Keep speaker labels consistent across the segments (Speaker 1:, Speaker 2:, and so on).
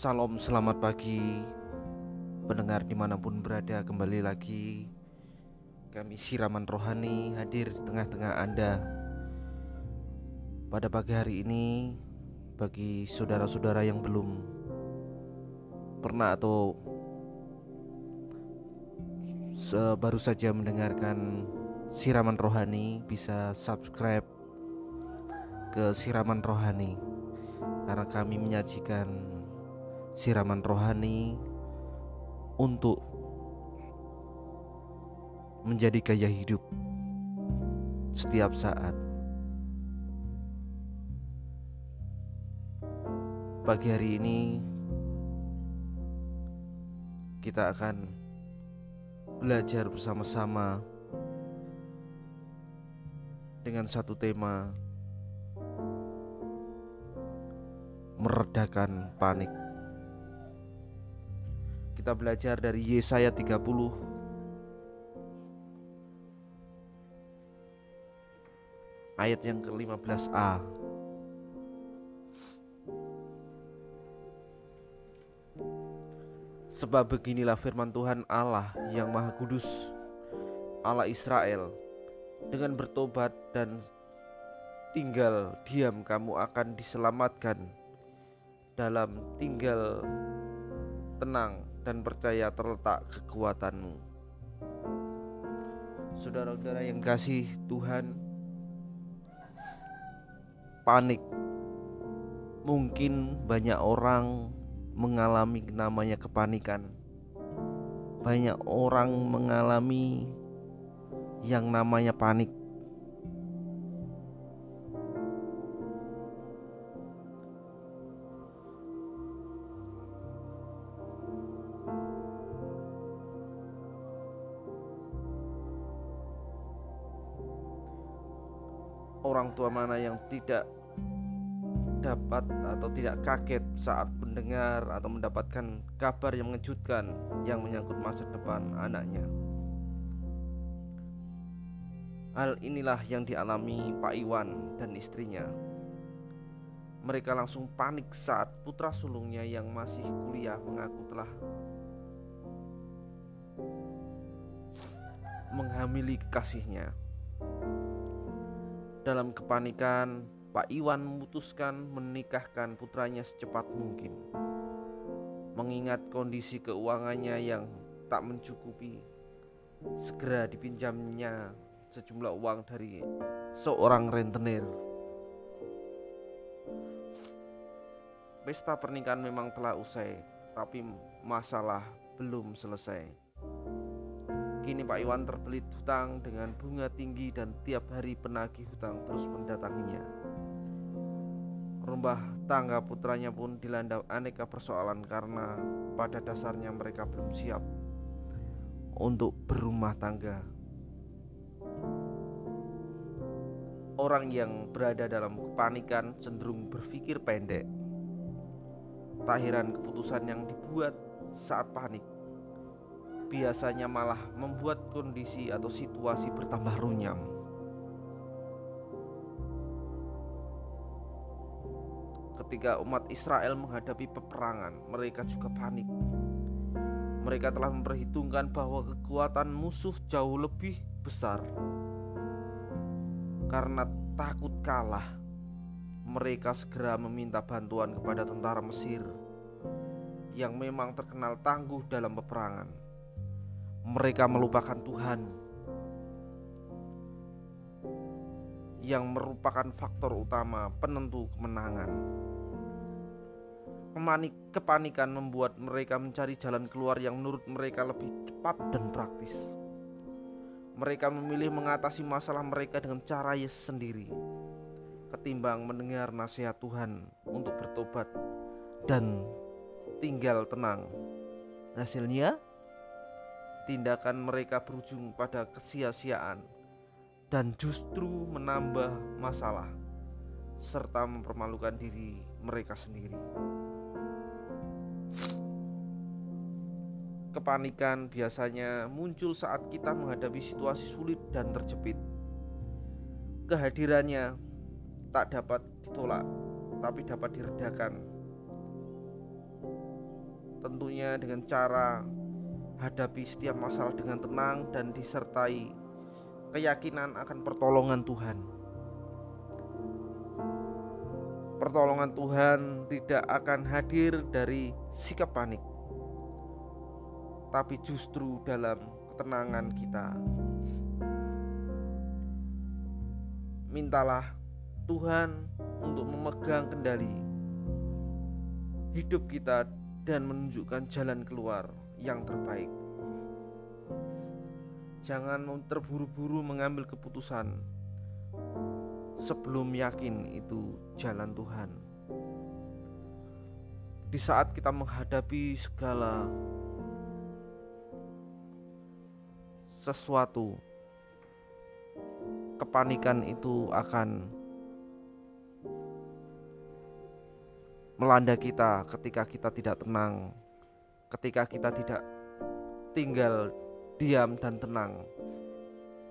Speaker 1: Salam selamat pagi Pendengar di mana pun berada. Kembali lagi Kami siraman rohani hadir di tengah-tengah Anda. Pada pagi hari ini Bagi saudara-saudara yang belum Pernah atau Baru saja mendengarkan siraman rohani Bisa subscribe ke siraman rohani. Karena kami menyajikan siraman rohani untuk menjadi gaya hidup setiap saat. Pagi hari ini kita akan belajar bersama-sama dengan satu tema meredakan panik. Kita belajar dari Yesaya 30 ayat yang ke-15a. Sebab beginilah firman Tuhan Allah yang Maha Kudus, Allah Israel, dengan bertobat dan tinggal diam kamu akan diselamatkan dalam tinggal tenang dan percaya terletak kekuatanmu. Saudara-saudara yang kasih Tuhan, panik. Mungkin banyak orang mengalami namanya kepanikan. Banyak orang mengalami yang namanya panik. Orang tua mana yang tidak dapat atau tidak kaget saat mendengar atau mendapatkan kabar yang mengejutkan yang menyangkut masa depan anaknya. Hal inilah yang dialami Pak Iwan dan istrinya. Mereka langsung panik saat putra sulungnya yang masih kuliah mengaku telah menghamili kekasihnya. Dalam kepanikan, Pak Iwan memutuskan menikahkan putranya secepat mungkin. Mengingat kondisi keuangannya yang tak mencukupi, segera dipinjamnya sejumlah uang dari seorang rentenir. Pesta pernikahan memang telah usai, tapi masalah belum selesai. Kini Pak Iwan terbelit hutang dengan bunga tinggi dan tiap hari penagih hutang terus mendatanginya. Rumah tangga putranya pun dilanda aneka persoalan karena pada dasarnya mereka belum siap untuk berumah tangga. Orang yang berada dalam kepanikan cenderung berpikir pendek. Tahiran keputusan yang dibuat saat panik biasanya malah membuat kondisi atau situasi bertambah runyam. Ketika umat Israel menghadapi peperangan, mereka juga panik. Mereka telah memperhitungkan bahwa kekuatan musuh jauh lebih besar. Karena takut kalah, mereka segera meminta bantuan kepada tentara Mesir yang memang terkenal tangguh dalam peperangan mereka melupakan Tuhan yang merupakan faktor utama penentu kemenangan. Kemanik, kepanikan membuat mereka mencari jalan keluar yang menurut mereka lebih cepat dan praktis. Mereka memilih mengatasi masalah mereka dengan cara yes sendiri, ketimbang mendengar nasihat Tuhan untuk bertobat dan tinggal tenang. Hasilnya, tindakan mereka berujung pada kesia-siaan dan justru menambah masalah serta mempermalukan diri mereka sendiri. Kepanikan biasanya muncul saat kita menghadapi situasi sulit dan terjepit. Kehadirannya tak dapat ditolak, tapi dapat diredakan tentunya dengan cara hadapi setiap masalah dengan tenang dan disertai keyakinan akan pertolongan Tuhan. Pertolongan Tuhan tidak akan hadir dari sikap panik, tapi justru dalam ketenangan kita. Mintalah Tuhan untuk memegang kendali hidup kita dan menunjukkan jalan keluar yang terbaik. Jangan terburu-buru mengambil keputusan sebelum yakin itu jalan Tuhan. Di saat kita menghadapi segala sesuatu, kepanikan itu akan melanda kita ketika kita tidak tenang, ketika kita tidak tinggal diam dan tenang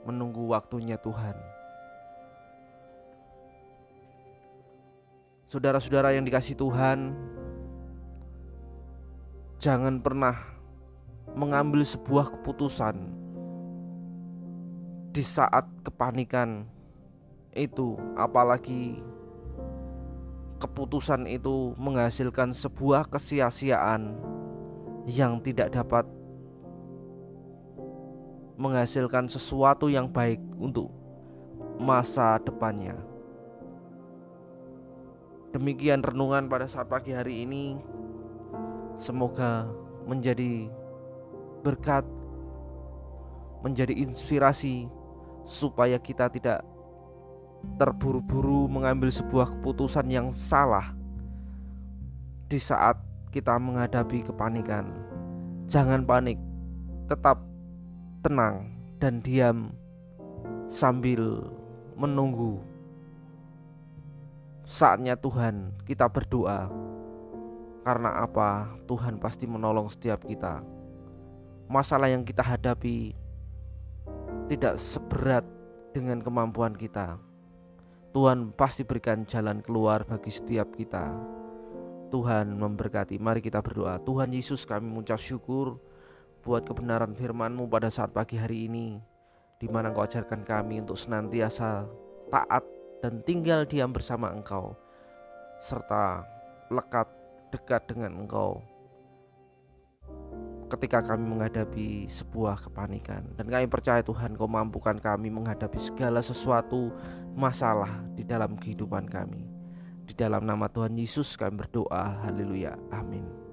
Speaker 1: menunggu waktunya Tuhan. Saudara-saudara yang dikasih Tuhan, jangan pernah mengambil sebuah keputusan di saat kepanikan itu, apalagi keputusan itu menghasilkan sebuah kesia-siaan yang tidak dapat menghasilkan sesuatu yang baik untuk masa depannya. Demikian renungan pada saat pagi hari ini. Semoga menjadi berkat, menjadi inspirasi supaya kita tidak terburu-buru mengambil sebuah keputusan yang salah di saat kita menghadapi kepanikan. Jangan panik, tetap tenang dan diam sambil menunggu saatnya Tuhan kita berdoa. Karena apa? Tuhan pasti menolong setiap kita. Masalah yang kita hadapi tidak seberat dengan kemampuan kita Tuhan pasti berikan jalan keluar bagi setiap kita. Tuhan memberkati. Mari kita berdoa. Tuhan Yesus kami mengucap syukur buat kebenaran firman-Mu pada saat pagi hari ini di mana Engkau ajarkan kami untuk senantiasa taat dan tinggal diam bersama Engkau serta lekat dekat dengan Engkau ketika kami menghadapi sebuah kepanikan dan kami percaya Tuhan kau mampukan kami menghadapi segala sesuatu masalah di dalam kehidupan kami di dalam nama Tuhan Yesus kami berdoa. Haleluya. Amin